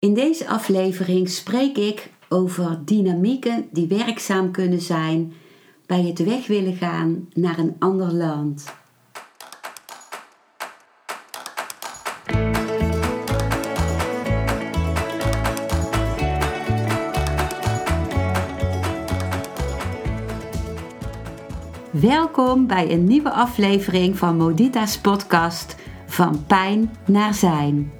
In deze aflevering spreek ik over dynamieken die werkzaam kunnen zijn bij het weg willen gaan naar een ander land. Welkom bij een nieuwe aflevering van Modita's podcast Van Pijn naar Zijn.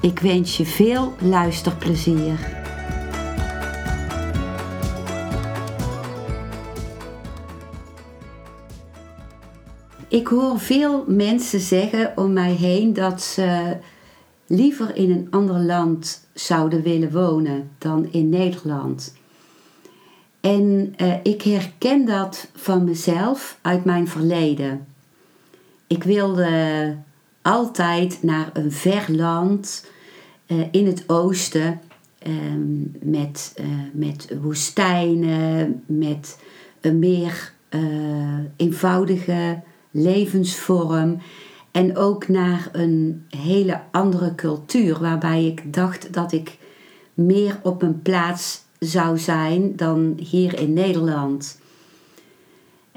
Ik wens je veel luisterplezier. Ik hoor veel mensen zeggen om mij heen dat ze liever in een ander land zouden willen wonen dan in Nederland. En uh, ik herken dat van mezelf uit mijn verleden. Ik wilde altijd naar een ver land uh, in het oosten um, met, uh, met woestijnen, met een meer eenvoudige levensvorm. En ook naar een hele andere cultuur, waarbij ik dacht dat ik meer op een plaats zou zijn dan hier in Nederland.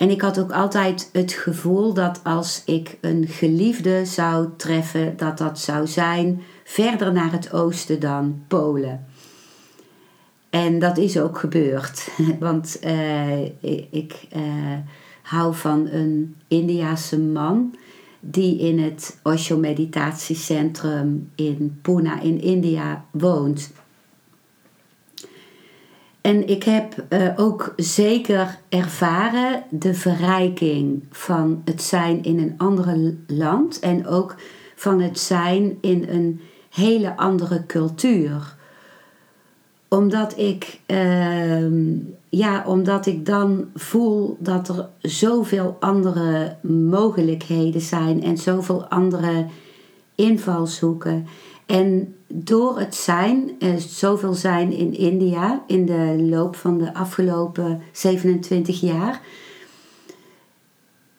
En ik had ook altijd het gevoel dat als ik een geliefde zou treffen, dat dat zou zijn verder naar het oosten dan Polen. En dat is ook gebeurd, want uh, ik uh, hou van een Indiase man die in het Osho Meditatiecentrum in Pune in India woont. En ik heb uh, ook zeker ervaren de verrijking van het zijn in een andere land en ook van het zijn in een hele andere cultuur. Omdat ik, uh, ja, omdat ik dan voel dat er zoveel andere mogelijkheden zijn en zoveel andere invalshoeken. En door het zijn, uh, zoveel zijn in India in de loop van de afgelopen 27 jaar,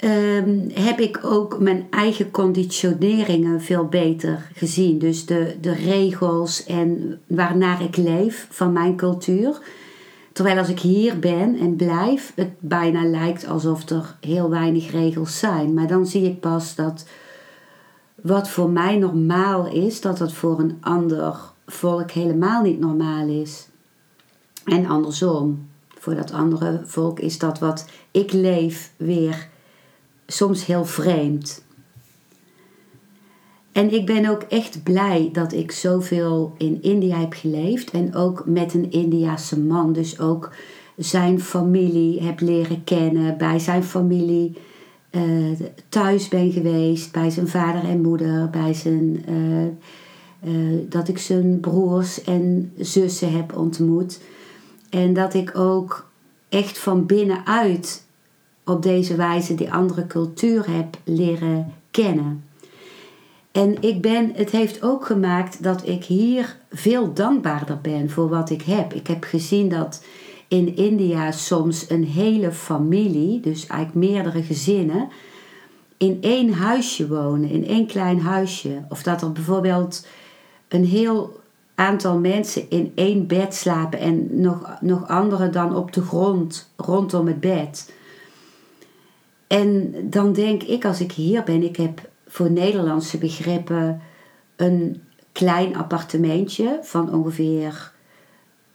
um, heb ik ook mijn eigen conditioneringen veel beter gezien. Dus de, de regels en waarnaar ik leef van mijn cultuur. Terwijl als ik hier ben en blijf, het bijna lijkt alsof er heel weinig regels zijn. Maar dan zie ik pas dat wat voor mij normaal is, dat dat voor een ander volk helemaal niet normaal is. En andersom, voor dat andere volk is dat wat ik leef weer soms heel vreemd. En ik ben ook echt blij dat ik zoveel in India heb geleefd en ook met een Indiase man, dus ook zijn familie heb leren kennen, bij zijn familie uh, thuis ben geweest bij zijn vader en moeder, bij zijn, uh, uh, dat ik zijn broers en zussen heb ontmoet. En dat ik ook echt van binnenuit op deze wijze die andere cultuur heb leren kennen. En ik ben, het heeft ook gemaakt dat ik hier veel dankbaarder ben voor wat ik heb. Ik heb gezien dat in India soms een hele familie, dus eigenlijk meerdere gezinnen, in één huisje wonen, in één klein huisje. Of dat er bijvoorbeeld een heel aantal mensen in één bed slapen en nog, nog anderen dan op de grond rondom het bed. En dan denk ik, als ik hier ben, ik heb voor Nederlandse begrippen een klein appartementje van ongeveer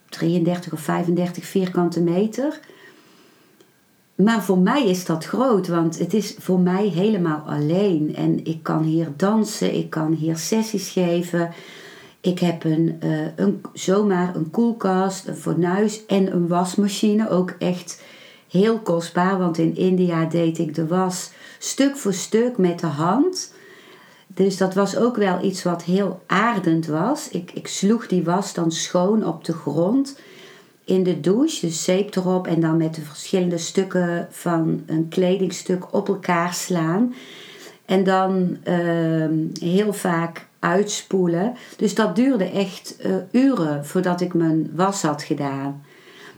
33 of 35 vierkante meter. Maar voor mij is dat groot, want het is voor mij helemaal alleen. En ik kan hier dansen, ik kan hier sessies geven. Ik heb een, uh, een, zomaar een koelkast, een fornuis en een wasmachine. Ook echt heel kostbaar, want in India deed ik de was stuk voor stuk met de hand. Dus dat was ook wel iets wat heel aardend was. Ik, ik sloeg die was dan schoon op de grond in de douche, dus zeep erop en dan met de verschillende stukken van een kledingstuk op elkaar slaan. En dan ehm, heel vaak uitspoelen. Dus dat duurde echt uh, uren voordat ik mijn was had gedaan.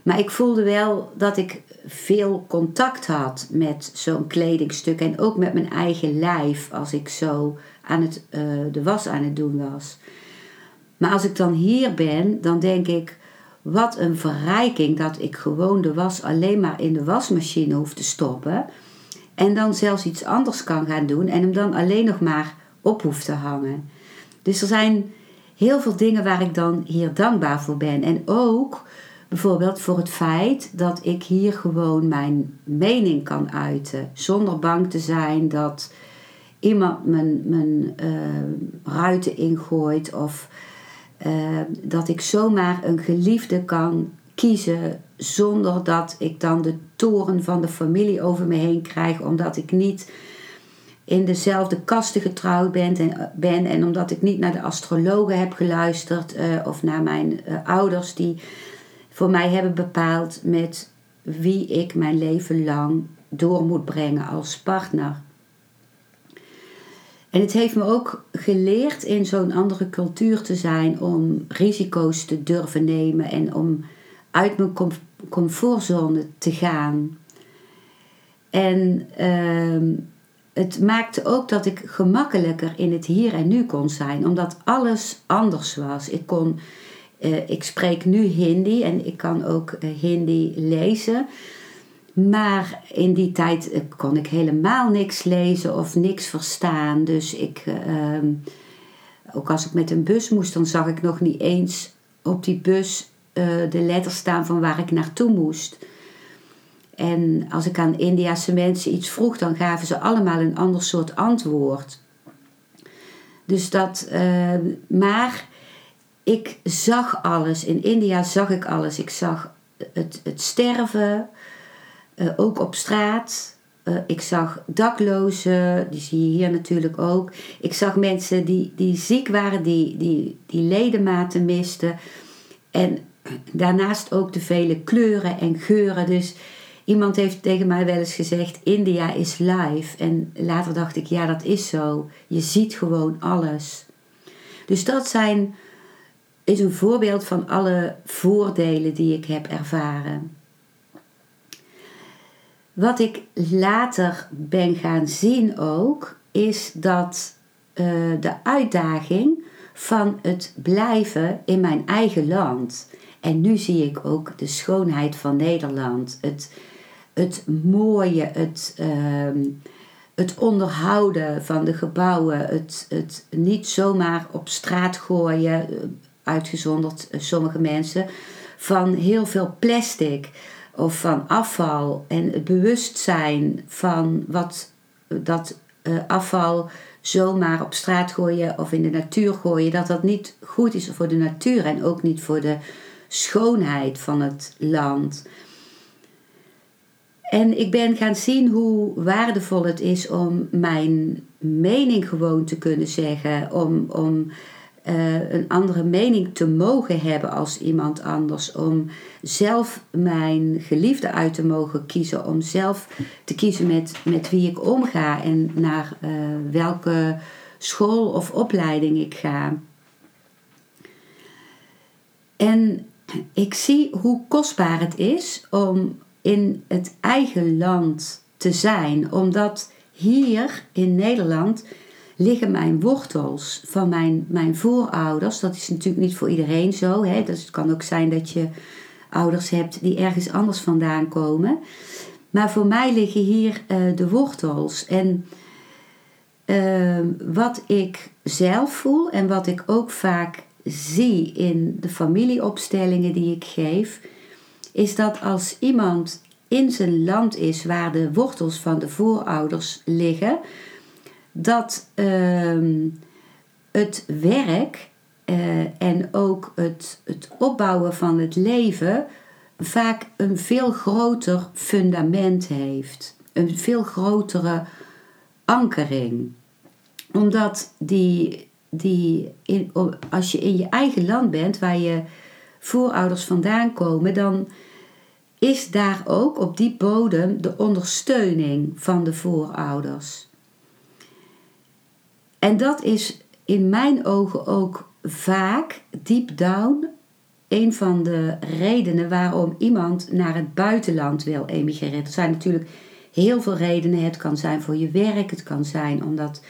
Maar ik voelde wel dat ik veel contact had met zo'n kledingstuk en ook met mijn eigen lijf als ik zo aan het, uh, de was aan het doen was. Maar als ik dan hier ben, dan denk ik, wat een verrijking dat ik gewoon de was alleen maar in de wasmachine hoef te stoppen. En dan zelfs iets anders kan gaan doen en hem dan alleen nog maar op hoef te hangen. Dus er zijn heel veel dingen waar ik dan hier dankbaar voor ben. En ook bijvoorbeeld voor het feit dat ik hier gewoon mijn mening kan uiten. Zonder bang te zijn dat iemand mijn, mijn uh, ruiten ingooit of uh, dat ik zomaar een geliefde kan kiezen zonder dat ik dan de toren van de familie over me heen krijg, omdat ik niet in dezelfde kasten getrouwd ben en, ben en omdat ik niet naar de astrologen heb geluisterd uh, of naar mijn ouders die voor mij hebben bepaald met wie ik mijn leven lang door moet brengen als partner. En het heeft me ook geleerd in zo'n andere cultuur te zijn om risico's te durven nemen en om uit mijn comfortzone te gaan. En uh, het maakte ook dat ik gemakkelijker in het hier en nu kon zijn, omdat alles anders was. Ik, kon, uh, ik spreek nu Hindi en ik kan ook uh, Hindi lezen. Maar in die tijd eh, kon ik helemaal niks lezen of niks verstaan. Dus ik, ehm, ook als ik met een bus moest, dan zag ik nog niet eens op die bus de letters staan van waar ik naartoe moest. En als ik aan Indiase mensen iets vroeg, dan gaven ze allemaal een ander soort antwoord. Dus dat, uh, maar ik zag alles. In India zag ik alles. Ik zag het, het sterven, uh, ook op straat. Uh, ik zag daklozen, die zie je hier natuurlijk ook. Ik zag mensen die, die ziek waren, die, die, die ledematen misten. En daarnaast ook de vele kleuren en geuren. Dus Iemand heeft tegen mij wel eens gezegd: India is live. En later dacht ik: ja, dat is zo. Je ziet gewoon alles. Dus dat zijn, is een voorbeeld van alle voordelen die ik heb ervaren. Wat ik later ben gaan zien ook, is dat uh, de uitdaging van het blijven in mijn eigen land. En nu zie ik ook de schoonheid van Nederland. Het, het mooie, het, uh, het onderhouden van de gebouwen, het, het niet zomaar op straat gooien, eh, uitgezonderd eh, sommige mensen, van heel veel plastic of van afval en het bewustzijn van wat dat uh, afval zomaar op straat gooien of in de natuur gooien, dat dat niet goed is voor de natuur en ook niet voor de schoonheid van het land. En ik ben gaan zien hoe waardevol het is om mijn mening gewoon te kunnen zeggen. Om, om uh, een andere mening te mogen hebben als iemand anders. Om zelf mijn geliefde uit te mogen kiezen. Om zelf te kiezen met, met wie ik omga en naar uh, welke school of opleiding ik ga. En ik zie hoe kostbaar het is om in het eigen land te zijn, omdat hier in Nederland liggen mijn wortels van mijn, mijn voorouders. Dat is natuurlijk niet voor iedereen zo. Hè? Het kan ook zijn dat je ouders hebt die ergens anders vandaan komen. Maar voor mij liggen hier uh, de wortels. En uh, wat ik zelf voel en wat ik ook vaak zie in de familieopstellingen die ik geef, is dat als iemand in zijn land is waar de wortels van de voorouders liggen, dat uh, het werk uh, en ook het, het opbouwen van het leven vaak een veel groter fundament heeft, een veel grotere ankering. Omdat die, die in, als je in je eigen land bent, waar je voorouders vandaan komen, dan is daar ook op die bodem de ondersteuning van de voorouders. En dat is in mijn ogen ook vaak deep down een van de redenen waarom iemand naar het buitenland wil emigreren. Er zijn natuurlijk heel veel redenen. Het kan zijn voor je werk, het kan zijn omdat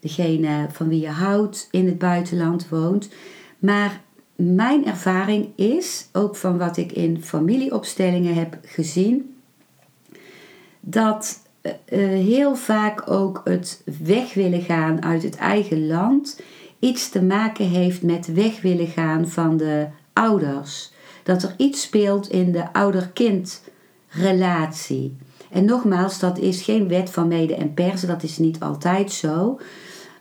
degene van wie je houdt in het buitenland woont. Maar mijn ervaring is, ook van wat ik in familieopstellingen heb gezien, dat heel vaak ook het weg willen gaan uit het eigen land iets te maken heeft met weg willen gaan van de ouders. Dat er iets speelt in de ouder-kind relatie. En nogmaals, dat is geen wet van mede en persen, dat is niet altijd zo.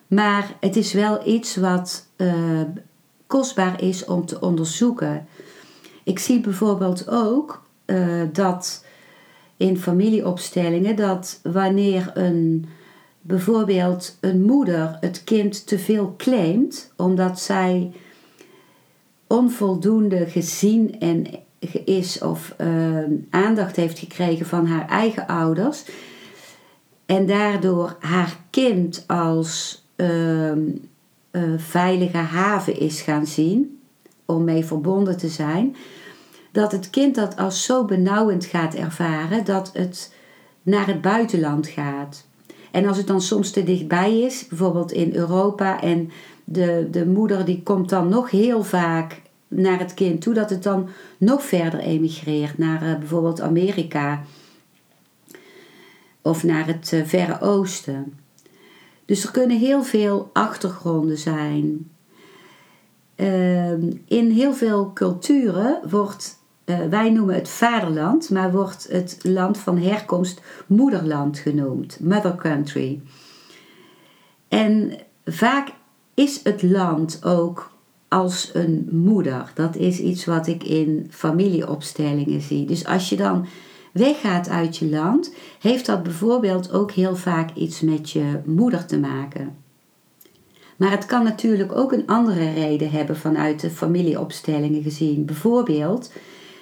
Maar het is wel iets wat uh, kostbaar is om te onderzoeken. Ik zie bijvoorbeeld ook dat in familieopstellingen dat wanneer een bijvoorbeeld een moeder het kind te veel claimt omdat zij onvoldoende gezien en is of uh, aandacht heeft gekregen van haar eigen ouders en daardoor haar kind als uh, veilige haven is gaan zien om mee verbonden te zijn, dat het kind dat als zo benauwend gaat ervaren dat het naar het buitenland gaat. En als het dan soms te dichtbij is, bijvoorbeeld in Europa, en de, de moeder die komt dan nog heel vaak naar het kind toe, dat het dan nog verder emigreert naar uh, bijvoorbeeld Amerika of naar het uh, Verre Oosten. Dus er kunnen heel veel achtergronden zijn. Uh, in heel veel culturen wordt, uh, wij noemen het vaderland, maar wordt het land van herkomst moederland genoemd, mother country. En vaak is het land ook als een moeder. Dat is iets wat ik in familieopstellingen zie. Dus als je dan weggaat uit je land, heeft dat bijvoorbeeld ook heel vaak iets met je moeder te maken. Maar het kan natuurlijk ook een andere reden hebben vanuit de familieopstellingen gezien. Bijvoorbeeld,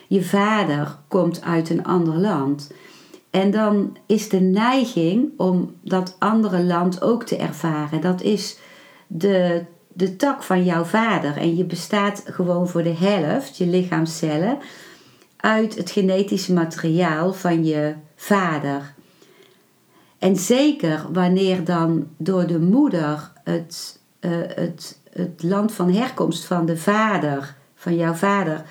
je vader komt uit een ander land. En dan is de neiging om dat andere land ook te ervaren. Dat is de de tak van jouw vader. En je bestaat gewoon voor de helft, je lichaamcellen, uit het genetische materiaal van je vader. En zeker wanneer dan door de moeder het, uh, het, het land van herkomst van de vader, van jouw vader,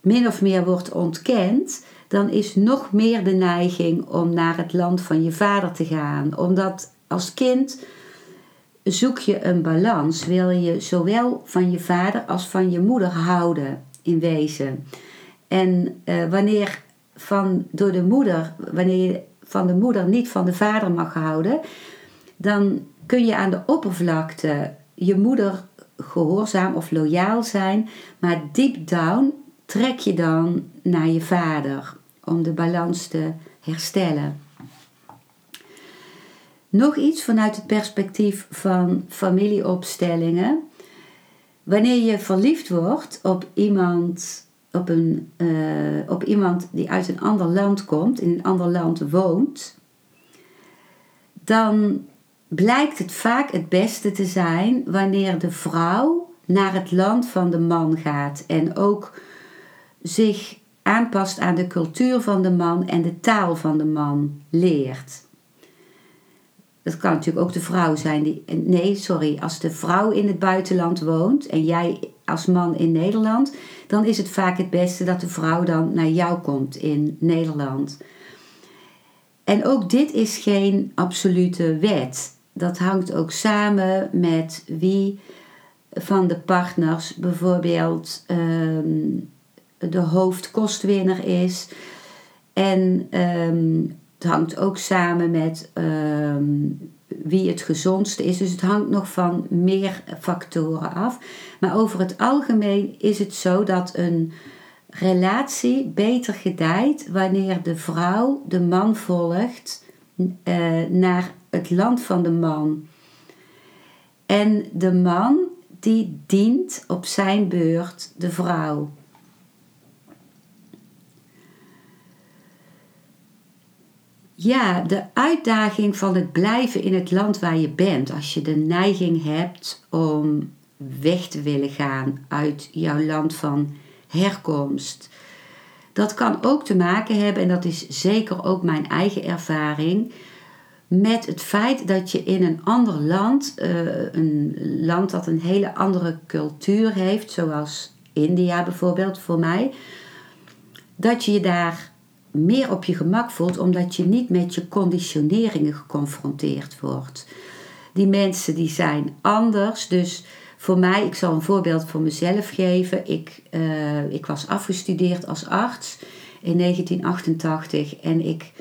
min of meer wordt ontkend, dan is nog meer de neiging om naar het land van je vader te gaan. Omdat als kind zoek je een balans. Wil je zowel van je vader als van je moeder houden in wezen. En uh, wanneer van, door de moeder, wanneer je van de moeder niet van de vader mag houden, dan kun je aan de oppervlakte je moeder gehoorzaam of loyaal zijn, maar deep down trek je dan naar je vader om de balans te herstellen. Nog iets vanuit het perspectief van familieopstellingen. Wanneer je verliefd wordt op iemand, op, een, uh, op iemand die uit een ander land komt, in een ander land woont, dan blijkt het vaak het beste te zijn wanneer de vrouw naar het land van de man gaat en ook zich aanpast aan de cultuur van de man en de taal van de man leert. Dat kan natuurlijk ook de vrouw zijn die. Nee, sorry. Als de vrouw in het buitenland woont en jij als man in Nederland, dan is het vaak het beste dat de vrouw dan naar jou komt in Nederland. En ook dit is geen absolute wet. Dat hangt ook samen met wie van de partners bijvoorbeeld ehm, de hoofdkostwinner is. En ehm, het hangt ook samen met ehm, wie het gezondste is. Dus het hangt nog van meer factoren af. Maar over het algemeen is het zo dat een relatie beter gedijt wanneer de vrouw de man volgt uh, naar het land van de man. En de man die dient op zijn beurt de vrouw. Ja, de uitdaging van het blijven in het land waar je bent. Als je de neiging hebt om weg te willen gaan uit jouw land van herkomst. Dat kan ook te maken hebben, en dat is zeker ook mijn eigen ervaring, met het feit dat je in een ander land, uh, een land dat een hele andere cultuur heeft, zoals India bijvoorbeeld voor mij, dat je je daar meer op je gemak voelt omdat je niet met je conditioneringen geconfronteerd wordt. Die mensen die zijn anders, dus voor mij, ik zal een voorbeeld voor mezelf geven. Ik, uh, ik was afgestudeerd als arts in 1988 en ik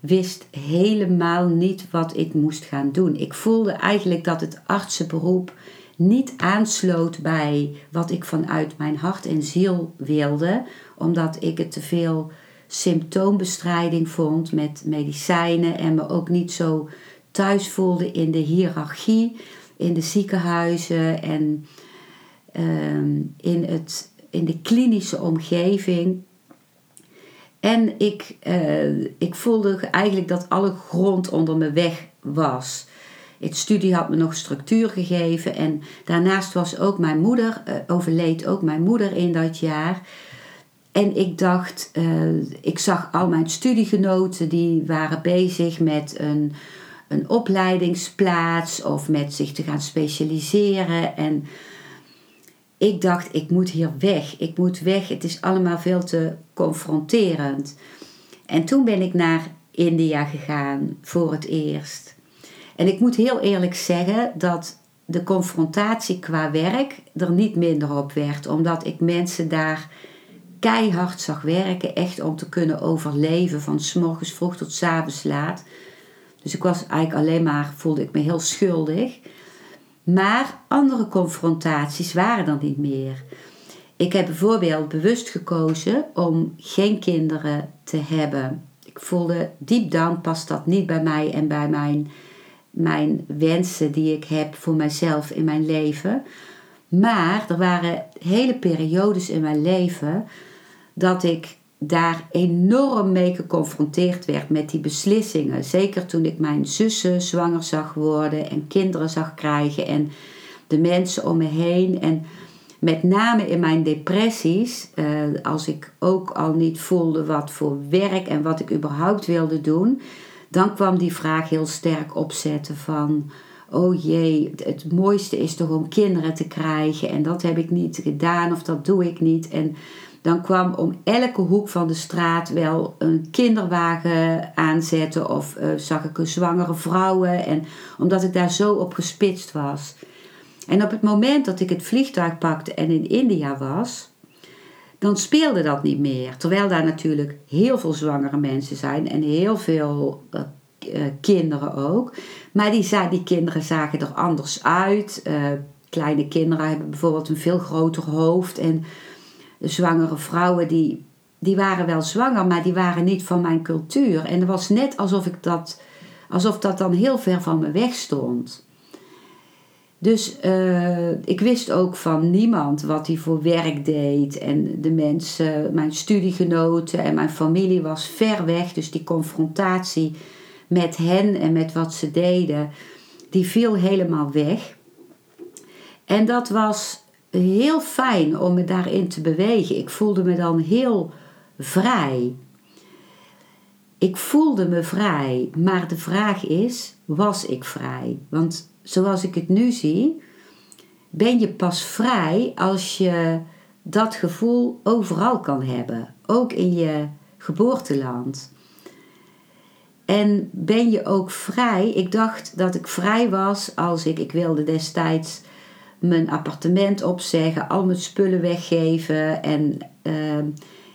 wist helemaal niet wat ik moest gaan doen. Ik voelde eigenlijk dat het artsenberoep niet aansloot bij wat ik vanuit mijn hart en ziel wilde, omdat ik het te veel symptoombestrijding vond met medicijnen en me ook niet zo thuis voelde in de hiërarchie in de ziekenhuizen en ehm, in, het, in de klinische omgeving. En ik, uh, ik voelde eigenlijk dat alle grond onder me weg was. Het studie had me nog structuur gegeven en daarnaast was ook mijn moeder, uh, overleed ook mijn moeder in dat jaar. En ik dacht, uh, ik zag al mijn studiegenoten die waren bezig met een een opleidingsplaats of met zich te gaan specialiseren. En ik dacht, ik moet hier weg. Ik moet weg. Het is allemaal veel te confronterend. En toen ben ik naar India gegaan voor het eerst. En ik moet heel eerlijk zeggen dat de confrontatie qua werk er niet minder op werd, omdat ik mensen daar keihard zag werken, echt om te kunnen overleven van s morgens vroeg tot s avonds laat. Dus ik was eigenlijk alleen maar, voelde ik me heel schuldig. Maar andere confrontaties waren er niet meer. Ik heb bijvoorbeeld bewust gekozen om geen kinderen te hebben. Ik voelde deep down past dat niet bij mij en bij mijn, mijn wensen die ik heb voor mezelf in mijn leven. Maar er waren hele periodes in mijn leven dat ik daar enorm mee geconfronteerd werd met die beslissingen. Zeker toen ik mijn zussen zwanger zag worden en kinderen zag krijgen en de mensen om me heen. En met name in mijn depressies, eh, als ik ook al niet voelde wat voor werk en wat ik überhaupt wilde doen, dan kwam die vraag heel sterk opzetten van. Oh jee, het mooiste is toch om kinderen te krijgen en dat heb ik niet gedaan of dat doe ik niet. En dan kwam om elke hoek van de straat wel een kinderwagen aanzetten of uh, zag ik een zwangere vrouwen en omdat ik daar zo op gespitst was. En op het moment dat ik het vliegtuig pakte en in India was, dan speelde dat niet meer. Terwijl daar natuurlijk heel veel zwangere mensen zijn en heel veel uh, kinderen ook. Maar die, die kinderen zagen er anders uit. kleine kinderen hebben bijvoorbeeld een veel groter hoofd en zwangere vrouwen die, die waren wel zwanger, maar die waren niet van mijn cultuur. En het was net alsof ik dat, alsof dat dan heel ver van me weg stond. Dus uh, ik wist ook van niemand wat hij voor werk deed. En de mensen, mijn studiegenoten en mijn familie was ver weg. Dus die confrontatie met hen en met wat ze deden, die viel helemaal weg. En dat was heel fijn om me daarin te bewegen. Ik voelde me dan heel vrij. Ik voelde me vrij, maar de vraag is: was ik vrij? Want zoals ik het nu zie, ben je pas vrij als je dat gevoel overal kan hebben, ook in je geboorteland. En ben je ook vrij? Ik dacht dat ik vrij was als ik, ik wilde destijds mijn appartement opzeggen, al mijn spullen weggeven. En ehm,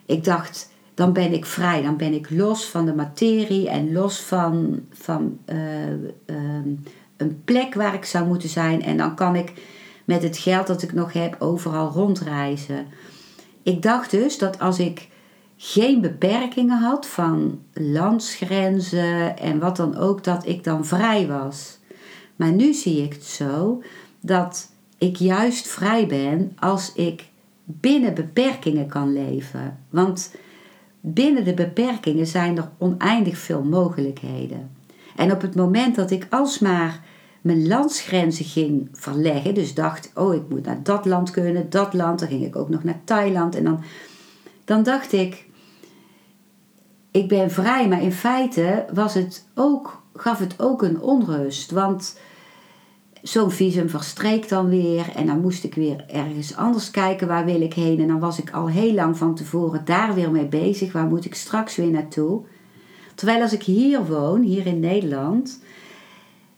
ik dacht, dan ben ik vrij, dan ben ik los van de materie en los van, van eh, ehm, een plek waar ik zou moeten zijn. En dan kan ik met het geld dat ik nog heb overal rondreizen. Ik dacht dus dat als ik geen beperkingen had van landsgrenzen en wat dan ook, dat ik dan vrij was. Maar nu zie ik het zo dat ik juist vrij ben als ik binnen beperkingen kan leven. Want binnen de beperkingen zijn er oneindig veel mogelijkheden. En op het moment dat ik alsmaar mijn landsgrenzen ging verleggen, dus dacht, oh ik moet naar dat land kunnen, dat land, dan ging ik ook nog naar Thailand en dan, dan dacht ik, ik ben vrij, maar in feite was het ook, gaf het ook een onrust, want zo'n visum verstreek dan weer en dan moest ik weer ergens anders kijken waar wil ik heen en dan was ik al heel lang van tevoren daar weer mee bezig, waar moet ik straks weer naartoe. Terwijl als ik hier woon, hier in Nederland,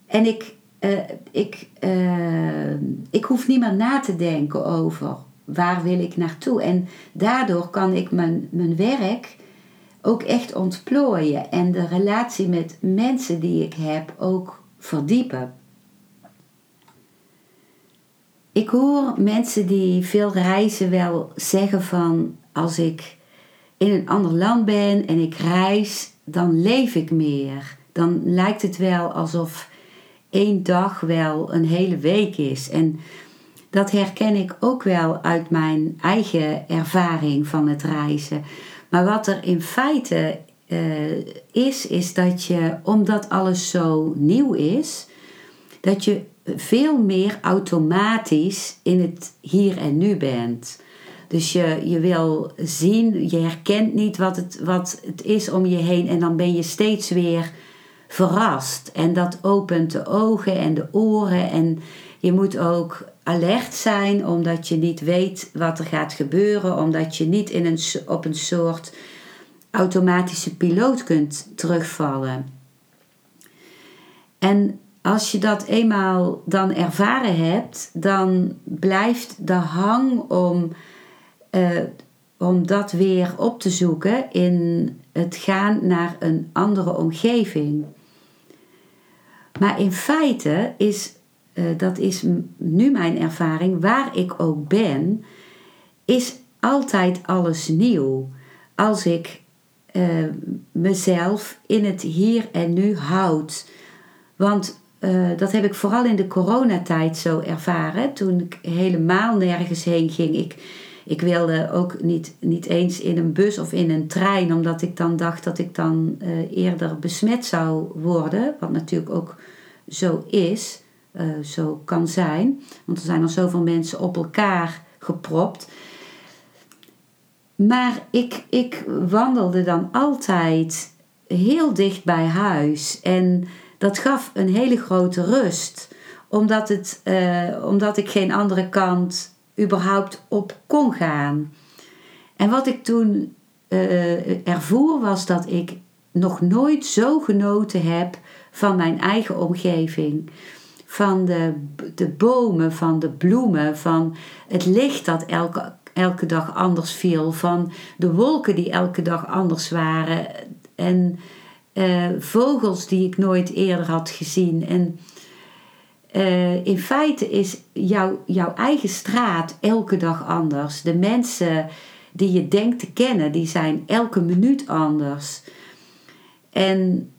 en ik, uh, ik, uh, ik hoef niet meer na te denken over waar wil ik naartoe. En daardoor kan ik mijn, mijn werk ook echt ontplooien en de relatie met mensen die ik heb ook verdiepen. Ik hoor mensen die veel reizen wel zeggen van als ik in een ander land ben en ik reis, dan leef ik meer. Dan lijkt het wel alsof één dag wel een hele week is. En dat herken ik ook wel uit mijn eigen ervaring van het reizen. Maar wat er in feite uh, is, is dat je, omdat alles zo nieuw is, dat je veel meer automatisch in het hier en nu bent. Dus je, je wil zien, je herkent niet wat het, wat het is om je heen en dan ben je steeds weer verrast. En dat opent de ogen en de oren en je moet ook alert zijn omdat je niet weet wat er gaat gebeuren, omdat je niet in een, op een soort automatische piloot kunt terugvallen. En als je dat eenmaal dan ervaren hebt, dan blijft de hang om, uh, om dat weer op te zoeken in het gaan naar een andere omgeving. Maar in feite is, uh, dat is nu mijn ervaring, waar ik ook ben, is altijd alles nieuw. Als ik uh, mezelf in het hier en nu houd. Want uh, dat heb ik vooral in de coronatijd zo ervaren. Toen ik helemaal nergens heen ging. Ik, ik wilde ook niet, niet eens in een bus of in een trein, omdat ik dan dacht dat ik dan uh, eerder besmet zou worden. Wat natuurlijk ook zo is, uh, zo kan zijn. Want er zijn al zoveel mensen op elkaar gepropt. Maar ik, ik wandelde dan altijd heel dicht bij huis. En dat gaf een hele grote rust. Omdat, het, uh, omdat ik geen andere kant überhaupt op kon gaan. En wat ik toen uh, ervoer was dat ik nog nooit zo genoten heb van mijn eigen omgeving. Van de, de bomen, van de bloemen, van het licht dat elke, elke dag anders viel, van de wolken die elke dag anders waren. En uh, vogels die ik nooit eerder had gezien. En uh, in feite is jouw, jouw eigen straat elke dag anders. De mensen die je denkt te kennen, die zijn elke minuut anders. En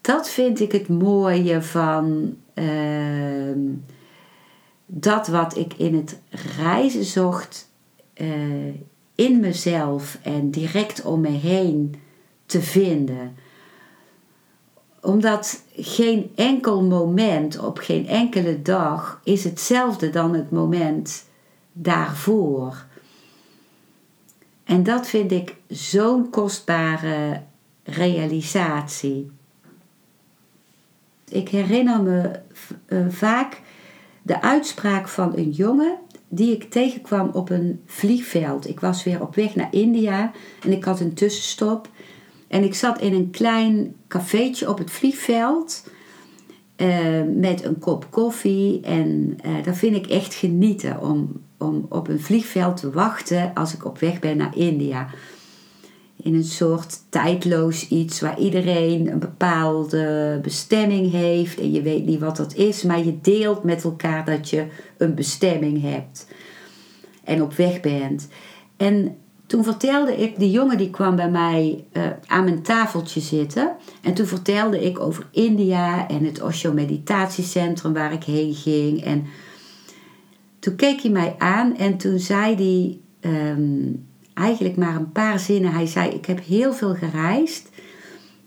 dat vind ik het mooie van uh, dat wat ik in het reizen zocht, uh, in mezelf en direct om me heen te vinden omdat geen enkel moment op geen enkele dag is hetzelfde dan het moment daarvoor. En dat vind ik zo'n kostbare realisatie. Ik herinner me uh, vaak de uitspraak van een jongen die ik tegenkwam op een vliegveld. Ik was weer op weg naar India en ik had een tussenstop. En ik zat in een klein cafeetje op het vliegveld uh, met een kop koffie. En uh, dat vind ik echt genieten om, om op een vliegveld te wachten als ik op weg ben naar India. In een soort tijdloos iets waar iedereen een bepaalde bestemming heeft en je weet niet wat dat is, maar je deelt met elkaar dat je een bestemming hebt en op weg bent. En toen vertelde ik, die jongen die kwam bij mij uh, aan mijn tafeltje zitten. En toen vertelde ik over India en het Osho Meditatiecentrum waar ik heen ging. En toen keek hij mij aan en toen zei hij ehm, eigenlijk maar een paar zinnen. Hij zei: Ik heb heel veel gereisd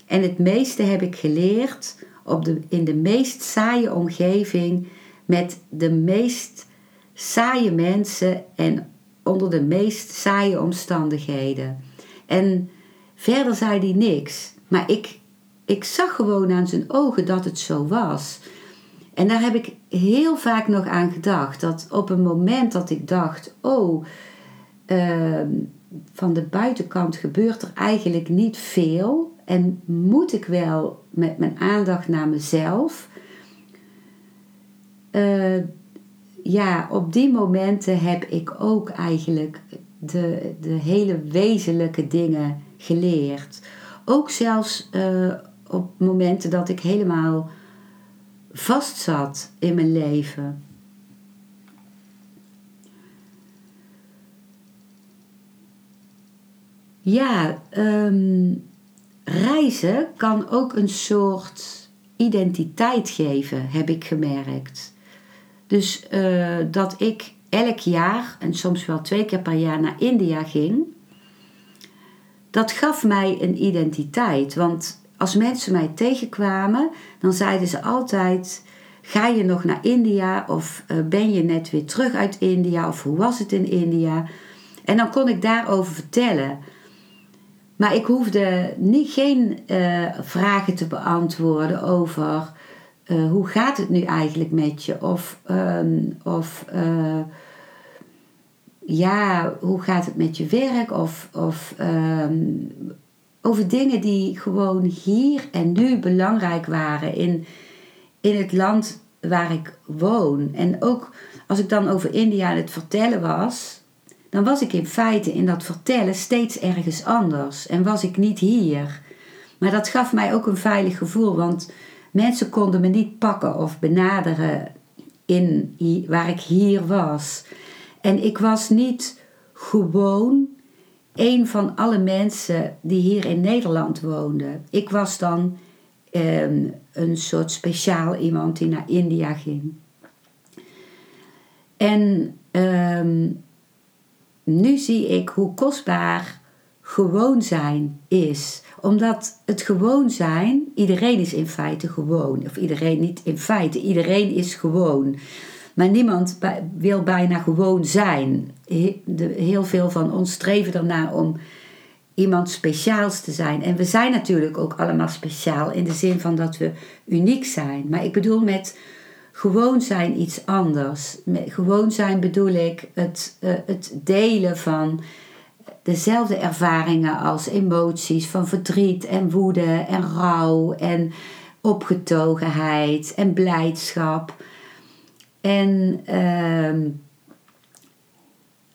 en het meeste heb ik geleerd op de, in de meest saaie omgeving met de meest saaie mensen en onder de meest saaie omstandigheden. En verder zei hij niks. Maar ik, ik zag gewoon aan zijn ogen dat het zo was. En daar heb ik heel vaak nog aan gedacht. Dat op een moment dat ik dacht: oh, ehm, van de buitenkant gebeurt er eigenlijk niet veel. En moet ik wel met mijn aandacht naar mezelf. Uh, ja, op die momenten heb ik ook eigenlijk de, de hele wezenlijke dingen geleerd. Ook zelfs uh, op momenten dat ik helemaal vast zat in mijn leven. Ja, ehm, reizen kan ook een soort identiteit geven, heb ik gemerkt. Dus uh, dat ik elk jaar, en soms wel twee keer per jaar, naar India ging, dat gaf mij een identiteit. Want als mensen mij tegenkwamen, dan zeiden ze altijd: Ga je nog naar India? Of uh, ben je net weer terug uit India? Of hoe was het in India? En dan kon ik daarover vertellen. Maar ik hoefde niet, geen uh, vragen te beantwoorden over uh, hoe gaat het nu eigenlijk met je? Of, um, of uh, ja, hoe gaat het met je werk? Of, of um, over dingen die gewoon hier en nu belangrijk waren in, in het land waar ik woon. En ook als ik dan over India aan het vertellen was, dan was ik in feite in dat vertellen steeds ergens anders en was ik niet hier. Maar dat gaf mij ook een veilig gevoel, want Mensen konden me niet pakken of benaderen in waar ik hier was. En ik was niet gewoon een van alle mensen die hier in Nederland woonden. Ik was dan ehm, een soort speciaal iemand die naar India ging. En ehm, nu zie ik hoe kostbaar gewoon zijn is omdat het gewoon zijn, iedereen is in feite gewoon. Of iedereen niet in feite, iedereen is gewoon. Maar niemand wil bijna gewoon zijn. Heel veel van ons streven ernaar om iemand speciaals te zijn. En we zijn natuurlijk ook allemaal speciaal in de zin van dat we uniek zijn. Maar ik bedoel met gewoon zijn iets anders. Met gewoon zijn bedoel ik het, uh, het delen van dezelfde ervaringen als emoties van verdriet en woede en rouw en opgetogenheid en blijdschap. En ehm,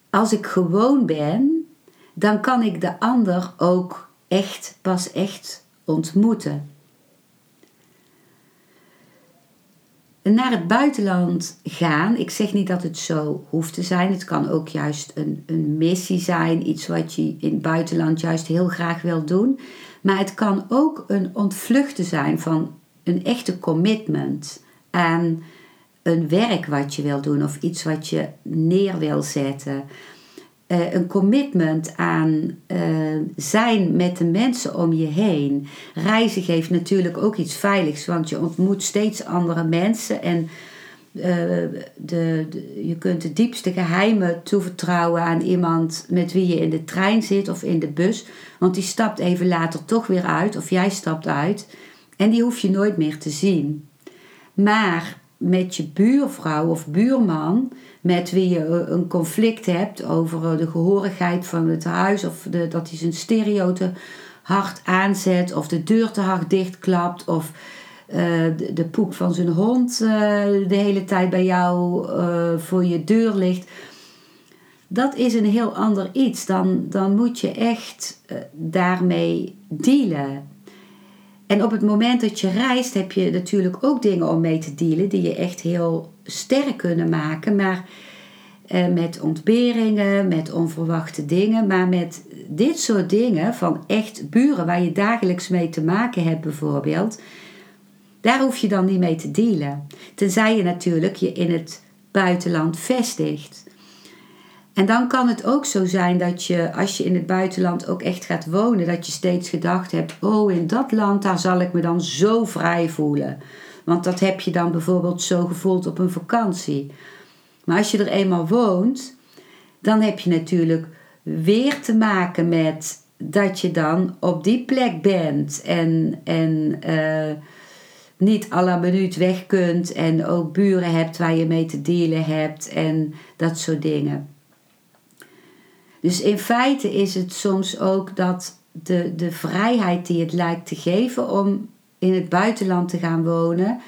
als ik gewoon ben, dan kan ik de ander ook echt, pas echt ontmoeten. Naar het buitenland gaan. Ik zeg niet dat het zo hoeft te zijn. Het kan ook juist een, een missie zijn. Iets wat je in het buitenland juist heel graag wil doen. Maar het kan ook een ontvluchten zijn van een echte commitment aan een werk wat je wil doen of iets wat je neer wil zetten. Eh, een commitment aan uh, zijn met de mensen om je heen. Reizen geeft natuurlijk ook iets veiligs, want je ontmoet steeds andere mensen en de, de, je kunt de diepste geheimen toevertrouwen aan iemand met wie je in de trein zit of in de bus, want die stapt even later toch weer uit of jij stapt uit en die hoef je nooit meer te zien. Maar met je buurvrouw of buurman met wie je een conflict hebt over eh, de gehorigheid van het huis of de, dat hij zijn stereo te hard aanzet of de deur te hard dichtklapt of uh, de, de, poep van zijn hond de hele tijd bij jou voor je deur ligt. Dat is een heel ander iets. Dan, dan moet je echt daarmee dealen. En op het moment dat je reist heb je natuurlijk ook dingen om mee te dealen die je echt heel sterk kunnen maken. Maar eh, met ontberingen, met onverwachte dingen. Maar met dit soort dingen van echt buren waar je dagelijks mee te maken hebt bijvoorbeeld. Daar hoef je dan niet mee te dealen. Tenzij je natuurlijk je in het buitenland vestigt. En dan kan het ook zo zijn dat je, als je in het buitenland ook echt gaat wonen, dat je steeds gedacht hebt: oh, in dat land, daar zal ik me dan zo vrij voelen. Want dat heb je dan bijvoorbeeld zo gevoeld op een vakantie. Maar als je er eenmaal woont, dan heb je natuurlijk weer te maken met dat je dan op die plek bent en, en uh, niet à minuut weg kunt en ook buren hebt waar je mee te dealen hebt en dat soort dingen. Dus in feite is het soms ook dat de, de vrijheid die het lijkt te geven om in het buitenland te gaan wonen,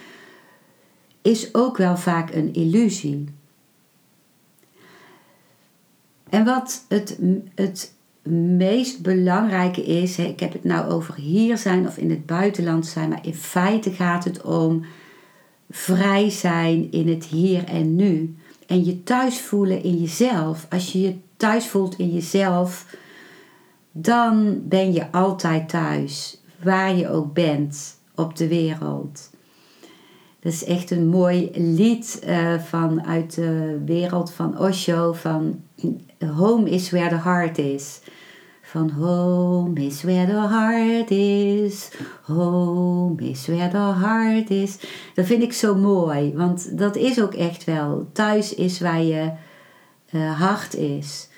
is ook wel vaak een illusie. En wat het, het meest belangrijke is, ik heb het nou over hier zijn of in het buitenland zijn, maar in feite gaat het om vrij zijn in het hier en nu. En je thuis voelen in jezelf. Als je je thuis voelt in jezelf, dan ben je altijd thuis, waar je ook bent op de wereld. Dat is echt een mooi lied uh, van uit de wereld van Osho van Home is where the heart is. Van home is where the heart is, home is where the heart is. Dat vind ik zo mooi, want dat is ook echt wel. Thuis is waar je uh, hart is.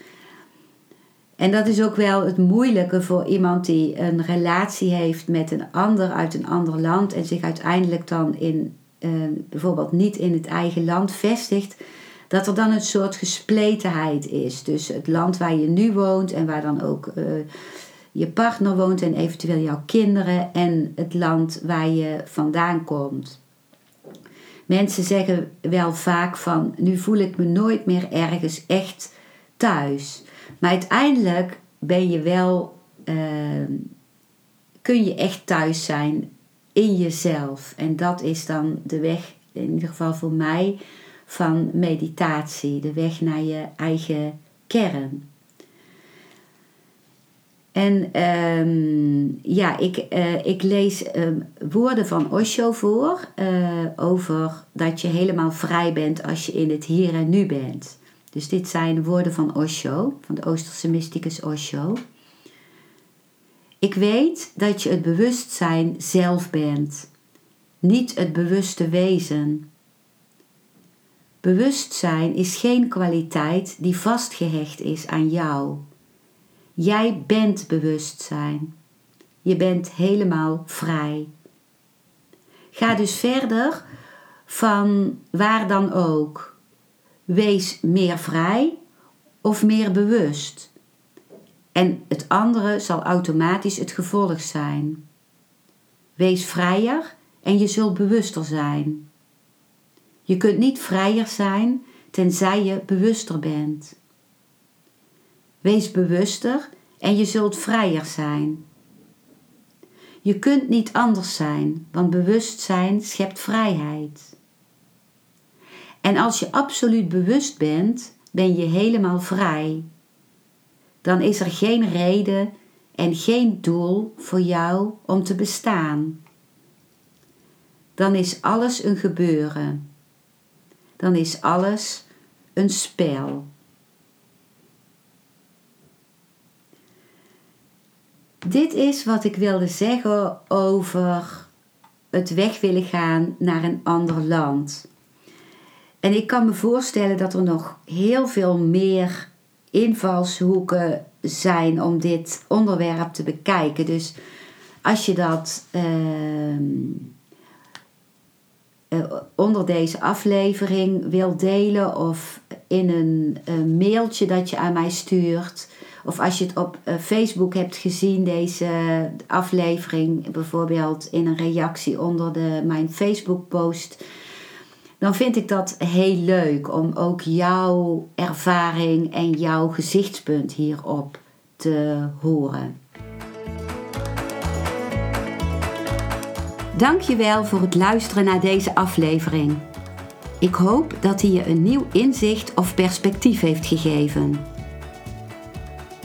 En dat is ook wel het moeilijke voor iemand die een relatie heeft met een ander uit een ander land en zich uiteindelijk dan in uh, bijvoorbeeld niet in het eigen land vestigt, dat er dan een soort gespletenheid is. Dus het land waar je nu woont en waar dan ook uh, je partner woont en eventueel jouw kinderen en het land waar je vandaan komt. Mensen zeggen wel vaak van nu voel ik me nooit meer ergens echt thuis. Maar uiteindelijk ben je wel, uh, kun je echt thuis zijn in jezelf. En dat is dan de weg, in ieder geval voor mij, van meditatie. De weg naar je eigen kern. En um, ja, ik, uh, ik lees um, woorden van Osho voor uh, over dat je helemaal vrij bent als je in het hier en nu bent. Dus dit zijn woorden van Osho, van de Oosterse mysticus Osho. Ik weet dat je het bewustzijn zelf bent, niet het bewuste wezen. Bewustzijn is geen kwaliteit die vastgehecht is aan jou. Jij bent bewustzijn. Je bent helemaal vrij. Ga dus verder van waar dan ook. Wees meer vrij of meer bewust. En het andere zal automatisch het gevolg zijn. Wees vrijer en je zult bewuster zijn. Je kunt niet vrijer zijn tenzij je bewuster bent. Wees bewuster en je zult vrijer zijn. Je kunt niet anders zijn, want bewustzijn schept vrijheid. En als je absoluut bewust bent, ben je helemaal vrij dan is er geen reden en geen doel voor jou om te bestaan. Dan is alles een gebeuren. Dan is alles een spel. Dit is wat ik wilde zeggen over het weg willen gaan naar een ander land. En ik kan me voorstellen dat er nog heel veel meer invalshoeken zijn om dit onderwerp te bekijken. Dus als je dat ehm, eh, onder deze aflevering wil delen of in een, een, mailtje dat je aan mij stuurt. Of als je het op uh, Facebook hebt gezien, deze aflevering, bijvoorbeeld in een reactie onder de, mijn Facebook post dan vind ik dat heel leuk om ook jouw ervaring en jouw gezichtspunt hierop te horen. Dankjewel voor het luisteren naar deze aflevering. Ik hoop dat hij je een nieuw inzicht of perspectief heeft gegeven.